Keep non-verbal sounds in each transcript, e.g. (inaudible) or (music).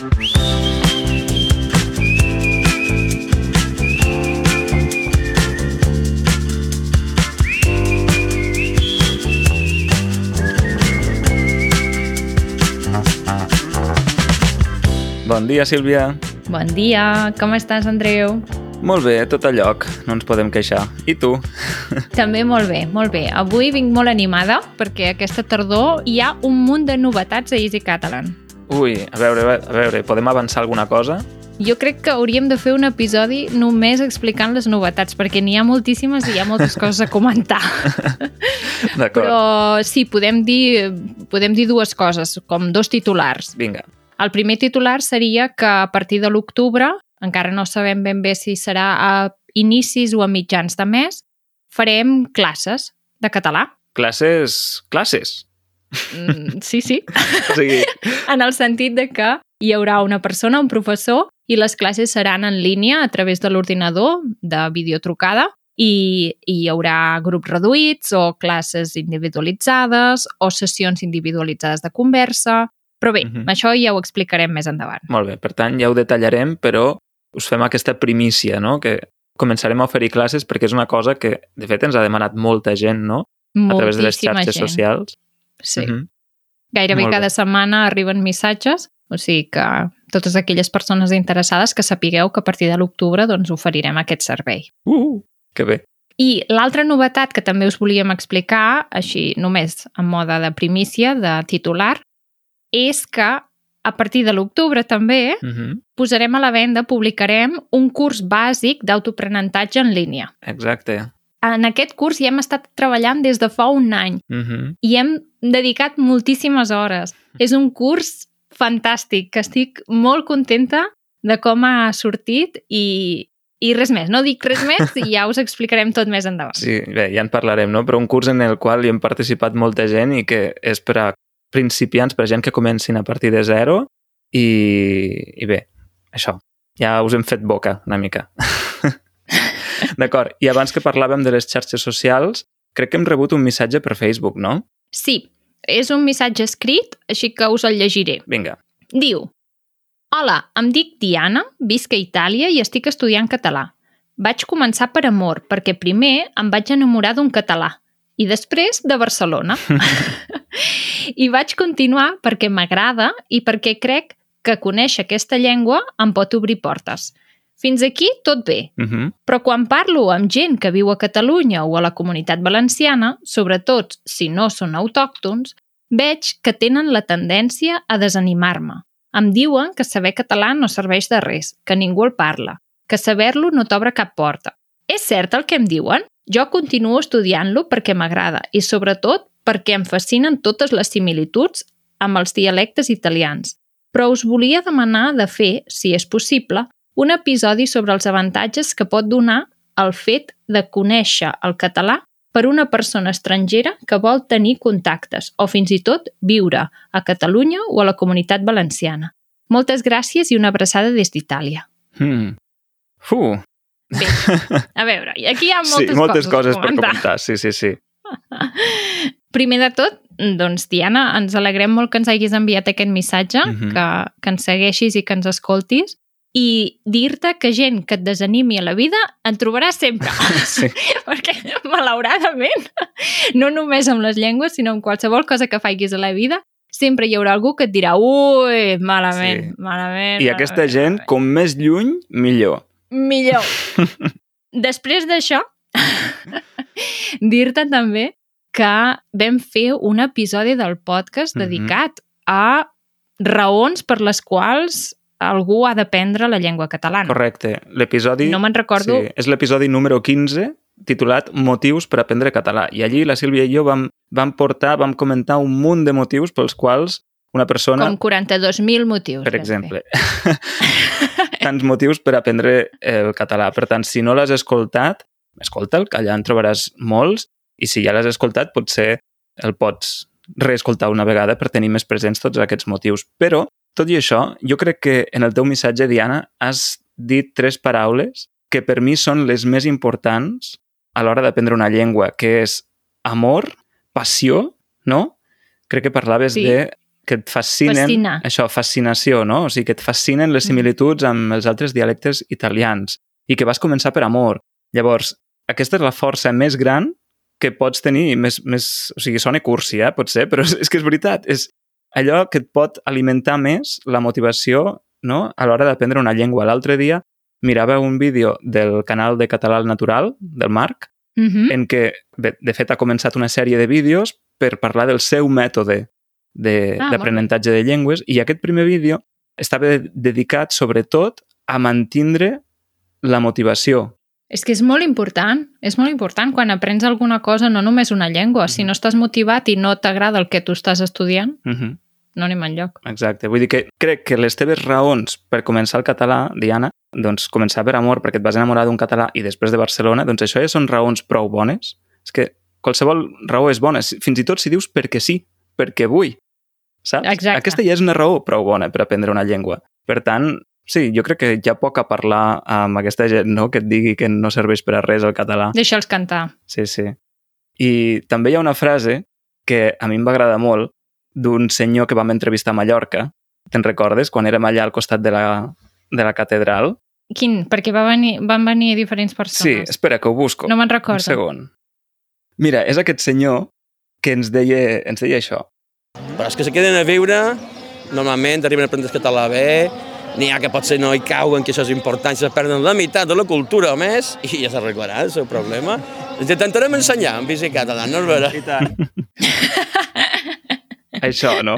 Bon dia, Sílvia. Bon dia, com estàs, Andreu? Molt bé, tot a lloc, no ens podem queixar. I tu? (laughs) També molt bé, molt bé. Avui vinc molt animada perquè aquesta tardor hi ha un munt de novetats a Easy Catalan. Ui, a veure, a veure, podem avançar alguna cosa? Jo crec que hauríem de fer un episodi només explicant les novetats, perquè n'hi ha moltíssimes i hi ha moltes coses a comentar. (laughs) D'acord. Però sí, podem dir, podem dir dues coses, com dos titulars. Vinga. El primer titular seria que a partir de l'octubre, encara no sabem ben bé si serà a inicis o a mitjans de mes, farem classes de català. Classes... classes. Mm, sí, sí. O sigui, (laughs) en el sentit de que hi haurà una persona, un professor, i les classes seran en línia a través de l'ordinador, de videotrucada, i, i hi haurà grups reduïts o classes individualitzades o sessions individualitzades de conversa. Però bé, Mhm. això ja ho explicarem més endavant. molt bé, per tant, ja ho detallarem, però us fem aquesta primícia, no?, que començarem a oferir classes perquè és una cosa que, de fet, ens ha demanat molta gent, no?, a través de les Moltíssima xarxes gent. socials. Sí. Mhm. Gairebé Molt bé. cada setmana arriben missatges, o sigui que totes aquelles persones interessades que sapigueu que a partir de l'octubre doncs, oferirem aquest servei. Uh, que bé. I l'altra novetat que també us volíem explicar, així només en mode de primícia, de titular, és que a partir de l'octubre també Mhm. posarem a la venda, publicarem un curs bàsic d'autoprenentatge en línia. Exacte. En aquest curs hi hem estat treballant des de fa un any Mhm. i hem dedicat moltíssimes hores. És un curs fantàstic, que estic molt contenta de com ha sortit i, i res més. No dic res més i ja us explicarem tot més endavant. Sí, bé, ja en parlarem, no? Però un curs en el qual hi hem participat molta gent i que és per a principiants, per a gent que comencin a partir de zero i, i bé, això. Ja us hem fet boca una mica. (laughs) D'acord, i abans que parlàvem de les xarxes socials, crec que hem rebut un missatge per Facebook, no? Sí, és un missatge escrit, així que us el llegiré. Vinga. Diu Hola, em dic Diana, visc a Itàlia i estic estudiant català. Vaig començar per amor, perquè primer em vaig enamorar d'un català i després de Barcelona. (laughs) I vaig continuar perquè m'agrada i perquè crec que conèixer aquesta llengua em pot obrir portes. Fins aquí tot bé, Uh -huh. però quan parlo amb gent que viu a Catalunya o a la comunitat valenciana, sobretot si no són autòctons, veig que tenen la tendència a desanimar-me. Em diuen que saber català no serveix de res, que ningú el parla, que saber-lo no t'obre cap porta. És cert el que em diuen? Jo continuo estudiant-lo perquè m'agrada i, sobretot, perquè em fascinen totes les similituds amb els dialectes italians. Però us volia demanar de fer, si és possible, un episodi sobre els avantatges que pot donar el fet de conèixer el català per una persona estrangera que vol tenir contactes o fins i tot viure a Catalunya o a la comunitat valenciana. Moltes gràcies i una abraçada des d'Itàlia. Hmm. Fu, Bé, a veure, aquí hi ha moltes, sí, moltes coses, coses, per comentar. Sí, sí, sí. (laughs) Primer de tot, doncs, Diana, ens alegrem molt que ens hagis enviat aquest missatge, Mhm. que, que ens segueixis i que ens escoltis, i dir-te que gent que et desanimi a la vida en trobaràs sempre. (laughs) Sí. (laughs) Perquè, malauradament, no només amb les llengües, sinó amb qualsevol cosa que facis a la vida, sempre hi haurà algú que et dirà ui, malament, Sí. malament. I malament, aquesta gent, malament." com més lluny, millor. Millor. (laughs) Després d'això, dir-te també que vam fer un episodi del podcast Mhm. dedicat a raons per les quals algú ha d'aprendre la llengua catalana. Correcte. L'episodi... No me'n recordo... Sí, és l'episodi número 15, titulat Motius per aprendre català. I allí la Sílvia i jo vam, vam portar, vam comentar un munt de motius pels quals una persona, Com 42.000 motius. per exemple, (laughs) tants motius per aprendre el català. Per tant, si no l'has escoltat, escolta'l, que allà en trobaràs molts, i si ja l'has escoltat, potser el pots reescoltar una vegada per tenir més presents tots aquests motius. Però, tot i això, jo crec que en el teu missatge, Diana, has dit tres paraules que per mi són les més importants a l'hora d'aprendre una llengua, que és amor, passió, no? Crec que parlaves Sí. de que et fascinen... Fascinar. Això, fascinació, no? O sigui, que et fascinen les similituds amb els altres dialectes italians i que vas començar per amor. Llavors, aquesta és la força més gran que pots tenir, més, més, o sigui, sona cursi, eh, potser, però és, (laughs) és que és veritat, és allò que et pot alimentar més la motivació no? a l'hora d'aprendre una llengua. L'altre dia mirava un vídeo del canal de Català al Natural, del Marc, Mm -hmm. en què, de, de fet, ha començat una sèrie de vídeos per parlar del seu mètode de- Ah, d'aprenentatge de llengües i aquest primer vídeo estava de- dedicat sobretot a mantindre la motivació. És que és molt important, és molt important quan aprens alguna cosa, no només una llengua, si no estàs motivat i no t'agrada el que tu estàs estudiant, Uh -huh. no anem enlloc. Exacte. Vull dir que crec que les teves raons per començar el català, Diana, doncs començar per amor perquè et vas enamorar d'un català i després de Barcelona, doncs això ja són raons prou bones. És que qualsevol raó és bona, fins i tot si dius perquè sí, perquè vull. Saps? Exacte. Aquesta ja és una raó prou bona per aprendre una llengua. Per tant, sí, jo crec que hi ha poc a parlar amb aquesta gent no? que et digui que no serveix per a res el català. Deixa'ls cantar. Sí, sí. I també hi ha una frase que a mi em va agradar molt d'un senyor que vam entrevistar a Mallorca. Te'n recordes? Quan érem allà al costat de la, de la catedral. Quin? Perquè va venir, van venir diferents Sí, persones. espera, que ho busco. No me'n Un recordo. segon. Mira, és aquest senyor que ens deia, ens deia això. Però és que se queden a viure, normalment arriben a aprendre el català bé, n'hi ha que potser no hi cauen, que això és important, se perden la meitat de la cultura o més, i ja s'arreglarà el seu problema. Ens intentarem ensenyar en bici català, no és vera? I tant. (laughs) això, no?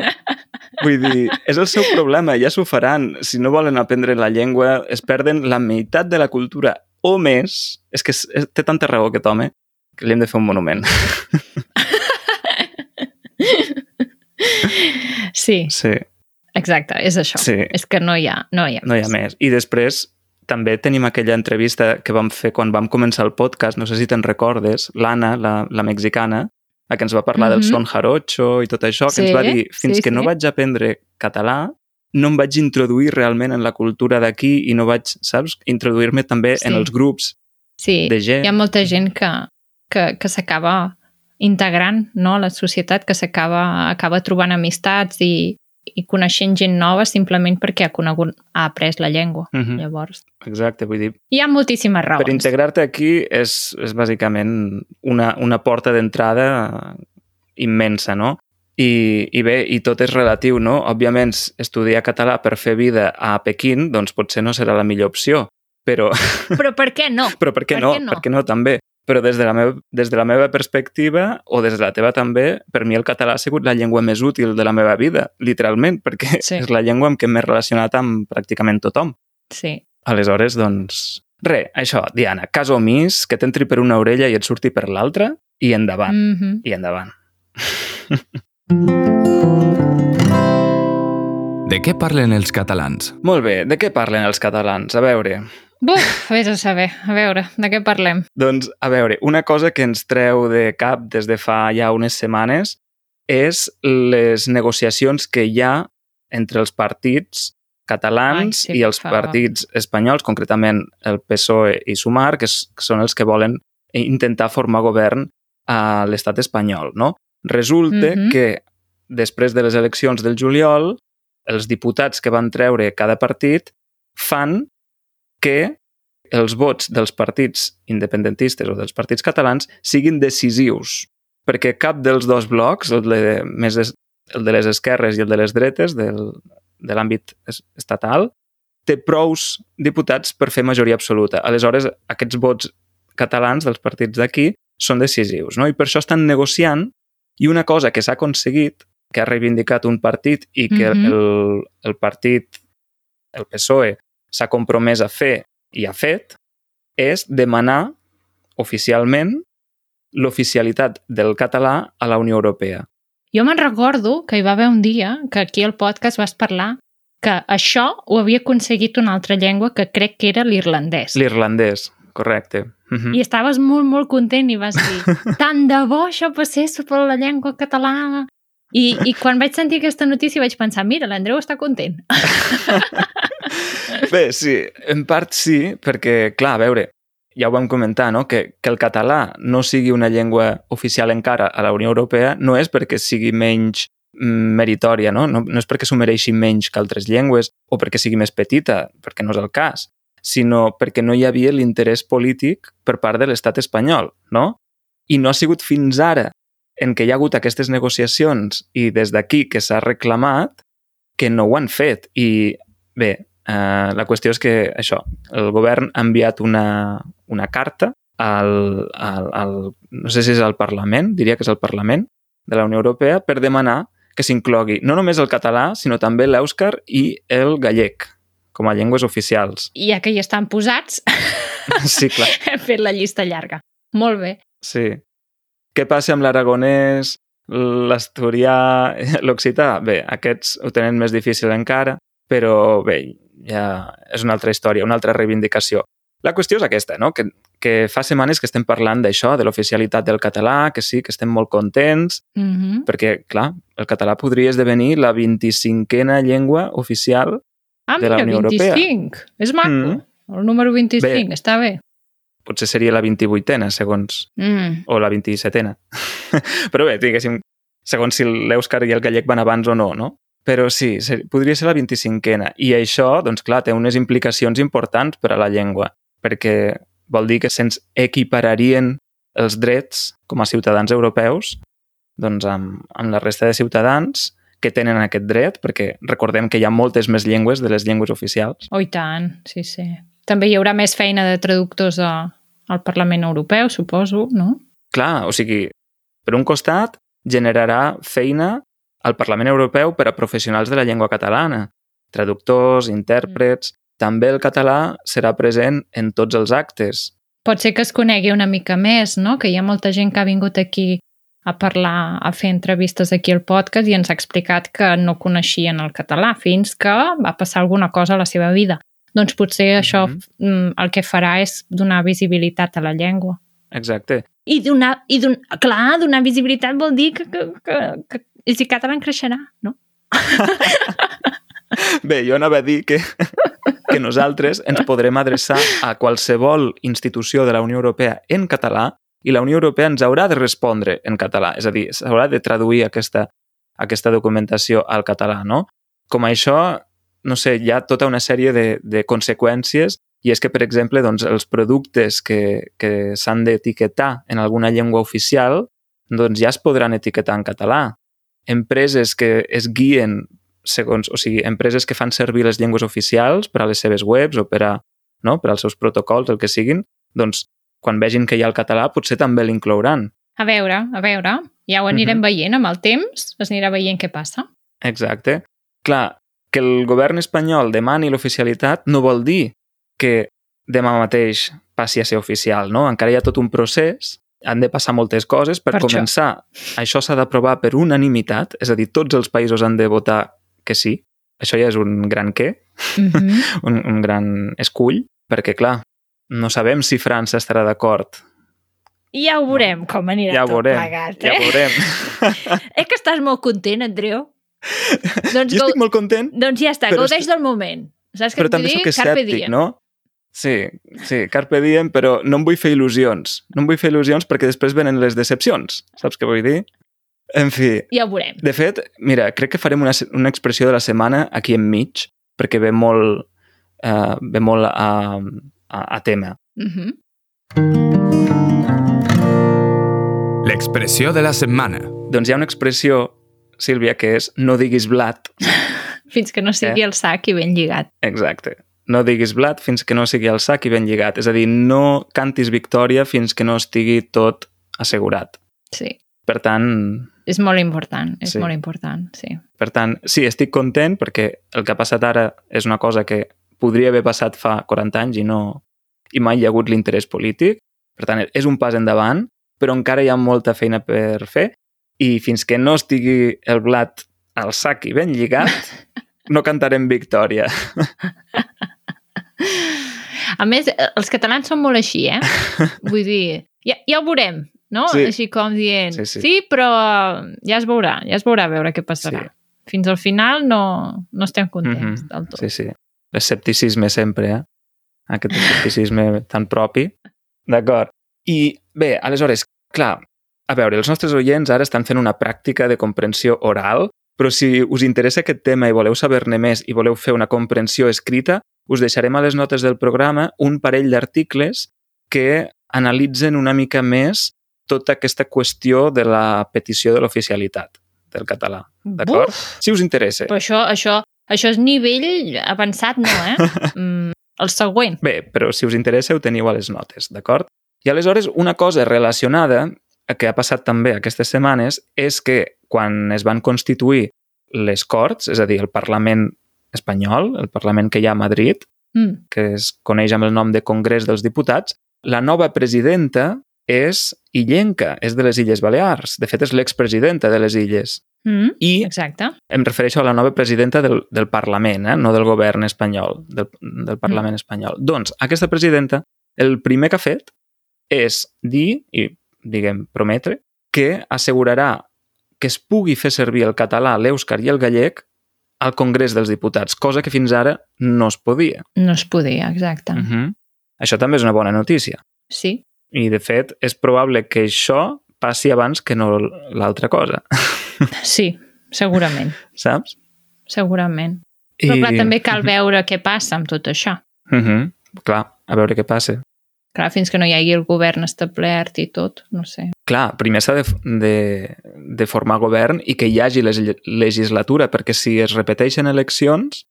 Vull dir, és el seu problema, ja s'ho faran. Si no volen aprendre la llengua, es perden la meitat de la cultura o més. És que és, és, té tanta raó aquest home que li hem de fer un monument. Sí, Sí, exacte, és això. Sí. És que no hi ha, no hi ha, no hi ha més. I després també tenim aquella entrevista que vam fer quan vam començar el podcast, no sé si te'n recordes, l'Anna, la, la mexicana, la que ens va parlar del Mhm. son jarocho i tot això, que Sí, ens va dir, fins sí, que no sí. vaig aprendre català, no em vaig introduir realment en la cultura d'aquí i no vaig, saps, introduir-me també Sí. en els grups Sí, de gent. hi ha molta gent que, que, que s'acaba integrant no, a la societat, que s'acaba acaba trobant amistats i, i coneixent gent nova simplement perquè ha conegut, ha après la llengua. Mhm. Llavors, Exacte, vull dir, hi ha moltíssimes raons. per integrar-te aquí és, és bàsicament una, una porta d'entrada immensa, no? I, I bé, i tot és relatiu, no? Òbviament, estudiar català per fer vida a Pequín, doncs potser no serà la millor opció, però, Però per què no? (laughs) però per què Per no? què no? Per què no també? Però des de, la meva, des de la meva perspectiva, o des de la teva també, per mi el català ha sigut la llengua més útil de la meva vida, literalment, perquè (laughs) Sí. és la llengua amb què m'he relacionat amb pràcticament tothom. Sí. Aleshores, doncs... Re, això, Diana, cas omís, que t'entri per una orella i et surti per l'altra, i endavant, Mm -hmm. i endavant. De què parlen els catalans? Molt bé, de què parlen els catalans? A veure, Buf, vés a saber. A veure, de què parlem? doncs, a veure, una cosa que ens treu de cap des de fa ja unes setmanes és les negociacions que hi ha entre els partits catalans Ai, sí, i els fa- partits espanyols, concretament el PSOE i Sumar, que, és, que són els que volen intentar formar govern a l'estat espanyol, no? Resulta Mhm. que després de les eleccions del juliol, els diputats que van treure cada partit fan que els vots dels partits independentistes o dels partits catalans siguin decisius, perquè cap dels dos blocs, el de, més es, el de les esquerres i el de les dretes del, de l'àmbit es- estatal, té prous diputats per fer majoria absoluta. Aleshores, aquests vots catalans dels partits d'aquí són decisius, no? I per això estan negociant i una cosa que s'ha aconseguit, que ha reivindicat un partit i que Mhm. el, el partit, el PSOE, s'ha compromès a fer i ha fet, és demanar oficialment l'oficialitat del català a la Unió Europea. Jo me'n recordo que hi va haver un dia que aquí al podcast vas parlar que això ho havia aconseguit una altra llengua que crec que era l'irlandès. L'irlandès, correcte. Mhm. I estaves molt, molt content i vas dir (laughs) tant de bo això passés per la llengua catalana. I, I quan vaig sentir aquesta notícia vaig pensar, mira, l'Andreu està content. (laughs) Bé, sí, en part sí, perquè, clar, a veure, ja ho vam comentar, no? que, que el català no sigui una llengua oficial encara a la Unió Europea no és perquè sigui menys mm, meritòria, no? no? No és perquè s'ho mereixi menys que altres llengües o perquè sigui més petita, perquè no és el cas, sinó perquè no hi havia l'interès polític per part de l'estat espanyol, no? I no ha sigut fins ara en què hi ha hagut aquestes negociacions i des d'aquí que s'ha reclamat que no ho han fet. I bé, eh, la qüestió és que això, el govern ha enviat una, una carta al, al, al, no sé si és al Parlament, diria que és el Parlament de la Unió Europea, per demanar que s'inclogui no només el català, sinó també l'èuscar i el gallec com a llengües oficials. I ja que hi estan posats, (laughs) Sí, clar. (laughs) hem fet la llista llarga. Molt bé. Sí. Què passa amb l'aragonès, l'asturià, (laughs) l'occità? Bé, aquests ho tenen més difícil encara, però bé, ja és una altra història, una altra reivindicació. La qüestió és aquesta, no? que, que fa setmanes que estem parlant d'això, de l'oficialitat del català, que sí, que estem molt contents, Mm -hmm. perquè, clar, el català podria esdevenir la 25a llengua oficial Ah, de la mira, Unió Europea. 25. És maco. Mm. El número 25, Bé. està bé. potser seria la 28a, segons Mm. o la 27a. (laughs) Però bé, diguéssim, segons si l'Èuscar i el gallec van abans o no, no? Però sí, ser, podria ser la 25a. I això, doncs clar, té unes implicacions importants per a la llengua, perquè vol dir que se'ns equipararien els drets com a ciutadans europeus doncs amb, amb la resta de ciutadans que tenen aquest dret, perquè recordem que hi ha moltes més llengües de les llengües oficials. Oh, i tant, sí, sí. També hi haurà més feina de traductors a, al Parlament Europeu, suposo, no? Clar, o sigui, per un costat, generarà feina al Parlament Europeu per a professionals de la llengua catalana, traductors, intèrprets... També el català serà present en tots els actes. Pot ser que es conegui una mica més, no? Que hi ha molta gent que ha vingut aquí a parlar, a fer entrevistes aquí al podcast i ens ha explicat que no coneixien el català fins que va passar alguna cosa a la seva vida. Doncs potser això Mhm. mm, el que farà és donar visibilitat a la llengua. Exacte. I donar, i don, clar, donar visibilitat vol dir que, que, que, que el català en creixerà, no? (laughs) Bé, jo anava a dir que, que nosaltres ens podrem adreçar a qualsevol institució de la Unió Europea en català i la Unió Europea ens haurà de respondre en català, és a dir, s'haurà de traduir aquesta, aquesta documentació al català, no? Com això, no sé, hi ha tota una sèrie de, de conseqüències i és que, per exemple, doncs, els productes que, que s'han d'etiquetar en alguna llengua oficial doncs ja es podran etiquetar en català. Empreses que es guien segons, o sigui, empreses que fan servir les llengües oficials per a les seves webs o per, a, no, per als seus protocols, el que siguin, doncs quan vegin que hi ha el català potser també l'inclouran. A veure, a veure, ja ho anirem Mhm. veient amb el temps, es anirà veient què passa. Exacte. Clar, que el govern espanyol demani l'oficialitat no vol dir que demà mateix passi a ser oficial, no? Encara hi ha tot un procés, han de passar moltes coses. Per, Per això. començar, això, s'ha d'aprovar per unanimitat, és a dir, tots els països han de votar que sí. Això ja és un gran què, Mm -hmm. (laughs) un, un gran escull, perquè, clar, no sabem si França estarà d'acord. Ja ho veurem com anirà Ja tot veurem, plegat, ja eh? ho veurem. (laughs) És que estàs molt content, Andreu. (laughs) doncs, jo estic molt content, doncs ja està, gaudeix del moment. Saps què però també dir? sóc escèptic, no? Sí, sí, carpe diem, però no em vull fer il·lusions. No em vull fer il·lusions perquè després venen les decepcions. Saps què vull dir? En fi, Ja ho veurem. de fet, mira, crec que farem una, una expressió de la setmana aquí enmig, perquè ve molt, uh, ve molt a, a, a tema. Mm -hmm. L'expressió de la setmana. Doncs hi ha una expressió, Sílvia, que és no diguis blat. (laughs) Fins que no sigui Eh? el sac i ben lligat. Exacte. No diguis blat fins que no sigui al sac i ben lligat. És a dir, no cantis victòria fins que no estigui tot assegurat. Sí, Per tant, és molt important, és Sí. molt important, sí. per tant, sí, estic content perquè el que ha passat ara és una cosa que podria haver passat fa 40 anys i no i mai hi ha hagut l'interès polític. Per tant, és un pas endavant, però encara hi ha molta feina per fer i fins que no estigui el blat al sac i ben lligat, (laughs) no cantarem victòria. (laughs) A més, eh, els catalans són molt així, eh? (laughs) Vull dir, ja, ja ho veurem, no? Sí. Així com dient, Sí, sí. sí, però ja es veurà, ja es veurà a veure què passarà. Sí. Fins al final no, no estem contents Mhm. del tot. Sí, sí. L'escepticisme sempre, eh? Aquest escepticisme tan propi. D'acord. I bé, aleshores, clar, a veure, els nostres oients ara estan fent una pràctica de comprensió oral Però si us interessa aquest tema i voleu saber-ne més i voleu fer una comprensió escrita, us deixarem a les notes del programa un parell d'articles que analitzen una mica més tota aquesta qüestió de la petició de l'oficialitat del català. D'acord? Si us interessa. Però això, això, això és nivell avançat, no, eh? (laughs) Mm, el següent. Bé, però si us interessa ho teniu a les notes, d'acord? I aleshores una cosa relacionada que ha passat també aquestes setmanes és que quan es van constituir les Corts, és a dir, el Parlament espanyol, el Parlament que hi ha a Madrid, Mm. que es coneix amb el nom de Congrés dels Diputats, la nova presidenta és illenca, és de les Illes Balears. De fet, és l'expresidenta de les Illes. Mm. I Exacte. em refereixo a la nova presidenta del, del Parlament, eh? no del govern espanyol, del, del Parlament espanyol. Doncs, aquesta presidenta, el primer que ha fet és dir, i diguem, prometre, que assegurarà que es pugui fer servir el català, l'èuscar i el gallec al Congrés dels Diputats, cosa que fins ara no es podia. No es podia, exacte. Uh -huh. Això també és una bona notícia. Sí. I, de fet, és probable que això passi abans que no l'altra cosa, (laughs) Sí, segurament. saps? Segurament. Però clar, també cal veure què passa amb tot això. Uh -huh. Clar, a veure què passa. Clar, fins que no hi hagi el govern establert i tot, no sé. Clar, primer s'ha de, de, de formar govern i que hi hagi les, legislatura, perquè si es repeteixen eleccions,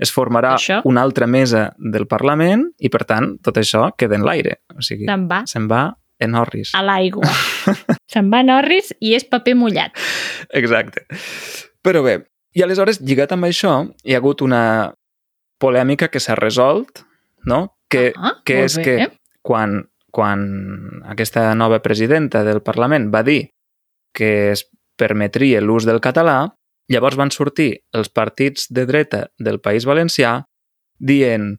es formarà Això? una altra mesa del Parlament i, per tant, tot això queda en l'aire. O sigui, Se'n va se'n va en orris. a l'aigua. (laughs) Se'n va a Norris i és paper mullat. Exacte. Però bé, i aleshores, lligat amb això, hi ha hagut una polèmica que s'ha resolt, no? Que, Ah, que és bé. que quan, quan aquesta nova presidenta del Parlament va dir que es permetria l'ús del català, llavors van sortir els partits de dreta del País Valencià dient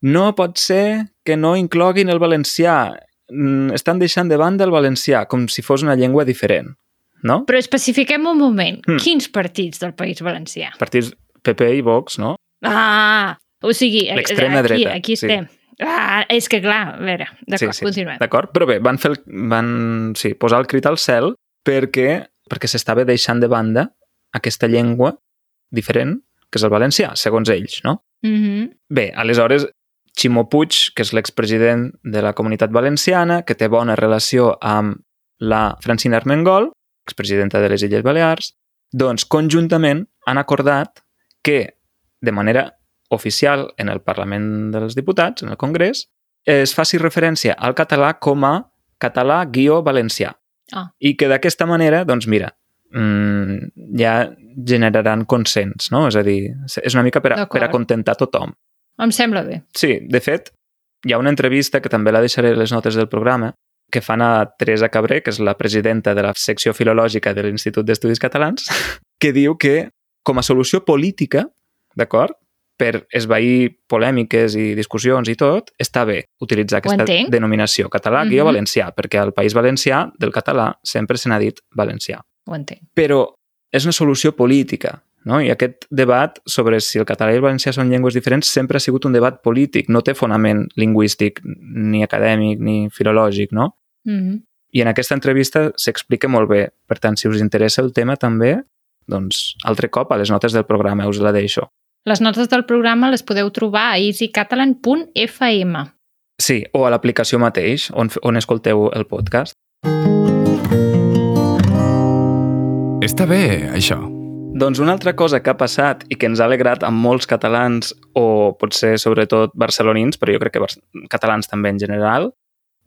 no pot ser que no incloguin el valencià, Mm, estan deixant de banda el valencià, com si fos una llengua diferent, no? Però especifiquem un moment. Mm. Quins partits del País Valencià? Partits PP i Vox, no? Ah! O sigui, aquí, dreta, aquí sí. Ah, és que clar, a veure, d'acord, continuem. D'acord? Però bé, van, fer el, van sí, posar el crit al cel perquè, perquè s'estava deixant de banda aquesta llengua diferent, que és el valencià, segons ells, no? Mhm. Bé, aleshores, Ximo Puig, que és l'expresident de la Comunitat Valenciana, que té bona relació amb la Francina Armengol, expresidenta de les Illes Balears, doncs conjuntament han acordat que, de manera oficial en el Parlament dels Diputats, en el Congrés, es faci referència al català com a català-valencià. Ah. I que d'aquesta manera, doncs mira, mm, ja generaran consens, no? És a dir, és una mica per a, per a contentar tothom. Em sembla bé. Sí, de fet, hi ha una entrevista que també la deixaré les notes del programa que fan a Teresa Cabré, que és la presidenta de la secció filològica de l'Institut d'Estudis Catalans, (laughs) que diu que com a solució política, d'acord, per esvair polèmiques i discussions i tot, està bé utilitzar aquesta denominació català guió Mhm. valencià, perquè al País Valencià del català sempre se n'ha dit valencià. Ho entenc. Però és una solució política, no? I aquest debat sobre si el català i el valencià són llengües diferents sempre ha sigut un debat polític, no té fonament lingüístic, ni acadèmic, ni filològic, no? Mhm. I en aquesta entrevista s'explica molt bé. Per tant, si us interessa el tema també, doncs altre cop a les notes del programa us la deixo. Les notes del programa les podeu trobar a easycatalan.fm. Sí, o a l'aplicació mateix, on, on escolteu el podcast. Està bé, això. Doncs una altra cosa que ha passat i que ens ha alegrat a molts catalans, o potser sobretot barcelonins, però jo crec que catalans també en general,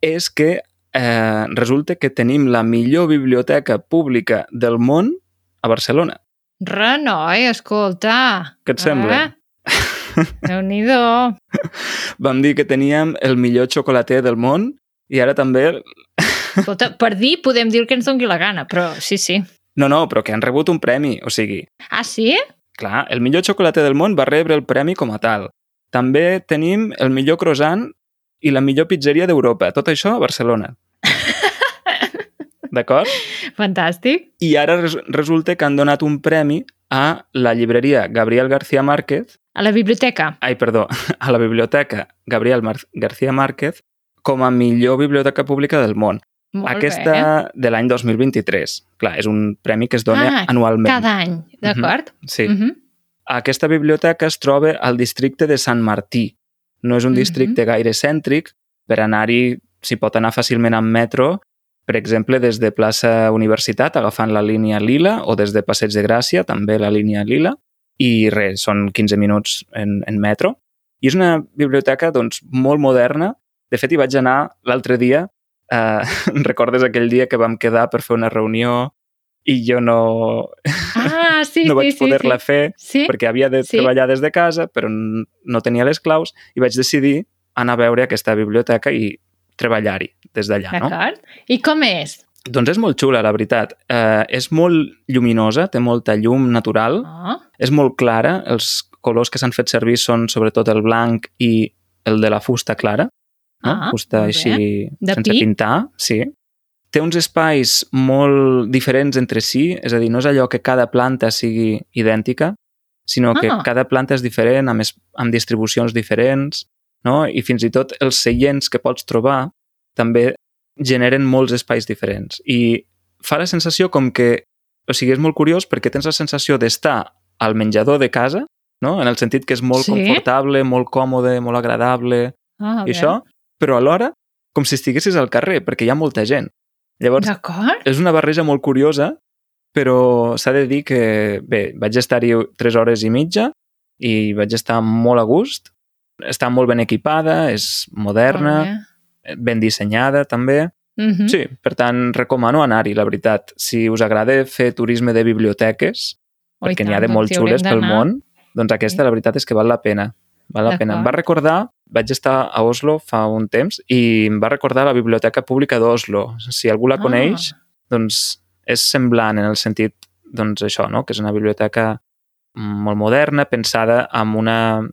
és que eh, resulta que tenim la millor biblioteca pública del món a Barcelona. Renoi, escolta. Què et sembla? Eh? Déu-n'hi-do. (laughs) Vam dir que teníem el millor xocolater del món i ara també... (laughs) Escolta, per dir podem dir que ens doni la gana, però sí, sí. No, no, però que han rebut un premi. O sigui, Ah, sí? clar, el millor xocolater del món va rebre el premi com a tal. També tenim el millor croissant i la millor pizzeria d'Europa. Tot això a Barcelona. (laughs) D'acord? Fantàstic. I ara res resulta que han donat un premi a la llibreria Gabriel García Márquez, A la biblioteca. ai, perdó, (laughs) a la biblioteca Gabriel Mar García Márquez com a millor biblioteca pública del món. Molt Aquesta bé. de l'any 2023. Clar, és un premi que es dona Ah, anualment. Cada any, d'acord? Sí. Mhm. Aquesta biblioteca es troba al districte de Sant Martí. No és un Mhm. districte gaire cèntric, per anar-hi s'hi pot anar fàcilment amb metro, per exemple, des de plaça Universitat, agafant la línia Lila, o des de Passeig de Gràcia, també la línia Lila, i res, són 15 minuts en, en metro. I és una biblioteca doncs, molt moderna. De fet, hi vaig anar l'altre dia, eh, (laughs) recordes aquell dia que vam quedar per fer una reunió i jo no, Ah, sí, (laughs) no sí, vaig sí. poder-la sí. fer Sí? perquè havia de Sí. treballar des de casa, però no tenia les claus, i vaig decidir anar a veure aquesta biblioteca i treballar-hi des d'allà, no? D'acord. I com és? Doncs és molt xula, la veritat. Eh, és molt lluminosa, té molta llum natural, Oh, és molt clara, els colors que s'han fet servir són sobretot el blanc i el de la fusta clara, no? Ah, fusta així De sense pi? pintar, sí. Té uns espais molt diferents entre si, és a dir, no és allò que cada planta sigui idèntica, sinó que Ah. cada planta és diferent, amb, es- amb distribucions diferents, no? i fins i tot els seients que pots trobar també generen molts espais diferents. I fa la sensació com que... O sigui, és molt curiós perquè tens la sensació d'estar al menjador de casa, no? en el sentit que és molt Sí. confortable, molt còmode, molt agradable, ah, i això, però alhora com si estiguessis al carrer, perquè hi ha molta gent. Llavors, és una barreja molt curiosa, però s'ha de dir que, bé, vaig estar-hi 3 hores i mitja i vaig estar molt a gust. Està molt ben equipada, és moderna, ben dissenyada també. Mm -hmm. Sí, per tant, recomano anar-hi, la veritat. Si us agrada fer turisme de biblioteques, perquè n'hi ha de molt xules pel món, doncs aquesta la veritat és que val la pena. Val la pena. Em va recordar, vaig estar a Oslo fa un temps i em va recordar la Biblioteca Pública d'Oslo. Si algú la Ah. coneix, doncs és semblant en el sentit, doncs això, no? que és una biblioteca molt moderna, pensada amb una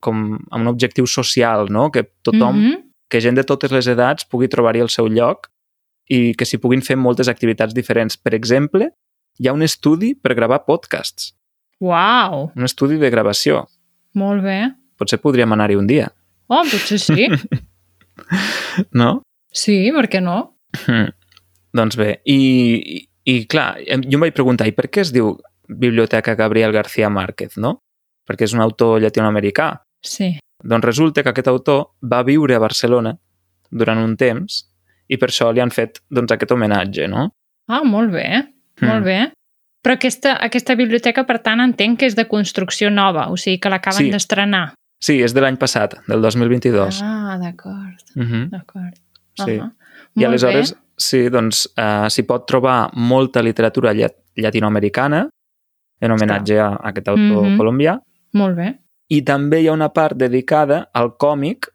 com amb un objectiu social, no? que tothom, Mm -hmm. que gent de totes les edats pugui trobar-hi el seu lloc i que s'hi puguin fer moltes activitats diferents. Per exemple, hi ha un estudi per gravar podcasts, Uau, un estudi de gravació. molt bé. Potser podríem anar-hi un dia, Oh, potser sí. (laughs) no? Sí, per què no? Mm. (laughs) Doncs bé, i, i, i clar, jo em vaig preguntar, i per què es diu Biblioteca Gabriel García Márquez, no? Perquè és un autor llatinoamericà. Sí. Doncs resulta que aquest autor va viure a Barcelona durant un temps i per això li han fet doncs, aquest homenatge, no? Ah, molt bé, molt Mm. bé. Però aquesta, aquesta biblioteca, per tant, entenc que és de construcció nova, o sigui que l'acaben Sí. d'estrenar. Sí, és de l'any passat, del 2022. Ah, d'acord, Mhm. d'acord. Sí. Ah, I molt aleshores, bé. sí, doncs uh, s'hi pot trobar molta literatura llat llatinoamericana en homenatge a, a aquest autor Mhm. colombià Molt bé. I també hi ha una part dedicada al còmic,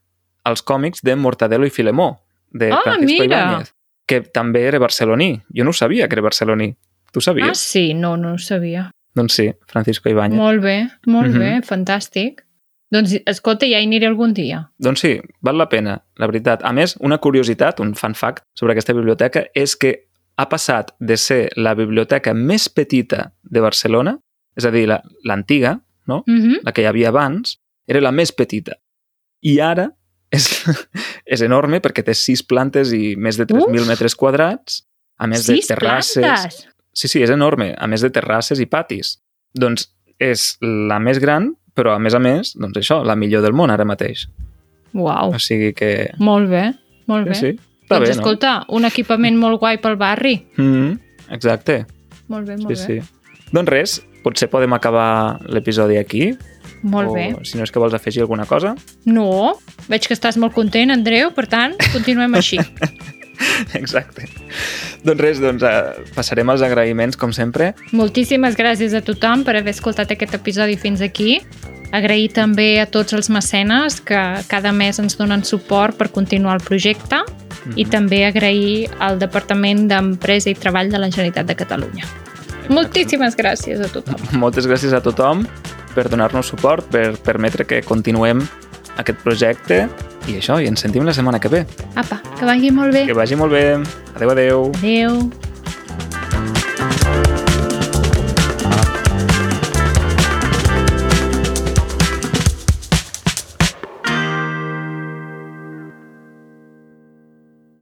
als còmics de Mortadelo i Filemó, de Ah, Francisco! Ibáñez, que també era barceloní. Jo no sabia que era barceloní. Tu Ah, sabies? sí, no, no ho sabia. Doncs sí, Francisco Ibáñez. Molt bé, molt Mhm. bé, fantàstic. Doncs, escolta, ja hi aniré algun dia. Doncs sí, val la pena, la veritat. A més, una curiositat, un fun fact sobre aquesta biblioteca és que ha passat de ser la biblioteca més petita de Barcelona, és a dir, la- l'antiga, no? Mm -hmm. la que hi havia abans, era la més petita. I ara és, (laughs) és enorme perquè té sis plantes i més de 3.000 Uf! metres quadrats, a més Sis de terrasses. plantes! Sí, sí, és enorme, a més de terrasses i patis. Doncs és la més gran, però a més a més, doncs això, la millor del món ara mateix. Uau, O sigui que... molt bé, molt bé. Sí, sí. Està doncs bé, no? escolta, un equipament molt guai pel barri. Mm, exacte. Molt bé, molt Sí, bé. sí. Doncs res, potser podem acabar l'episodi aquí. Molt o, bé. si no és que vols afegir alguna cosa. No, veig que estàs molt content, Andreu, per tant, continuem així. (laughs) Exacte. doncs res, doncs eh, passarem als agraïments, com sempre. Moltíssimes gràcies a tothom per haver escoltat aquest episodi fins aquí. Agrair també a tots els mecenes que cada mes ens donen suport per continuar el projecte i també agrair al Departament d'Empresa i Treball de la Generalitat de Catalunya. Moltíssimes gràcies a tothom. (laughs) Moltes gràcies a tothom per donar-nos suport, per permetre que continuem aquest projecte i això, i ens sentim la setmana que ve. Apa, que vagi molt bé. Que vagi molt bé. Adeu, adeu. Adéu.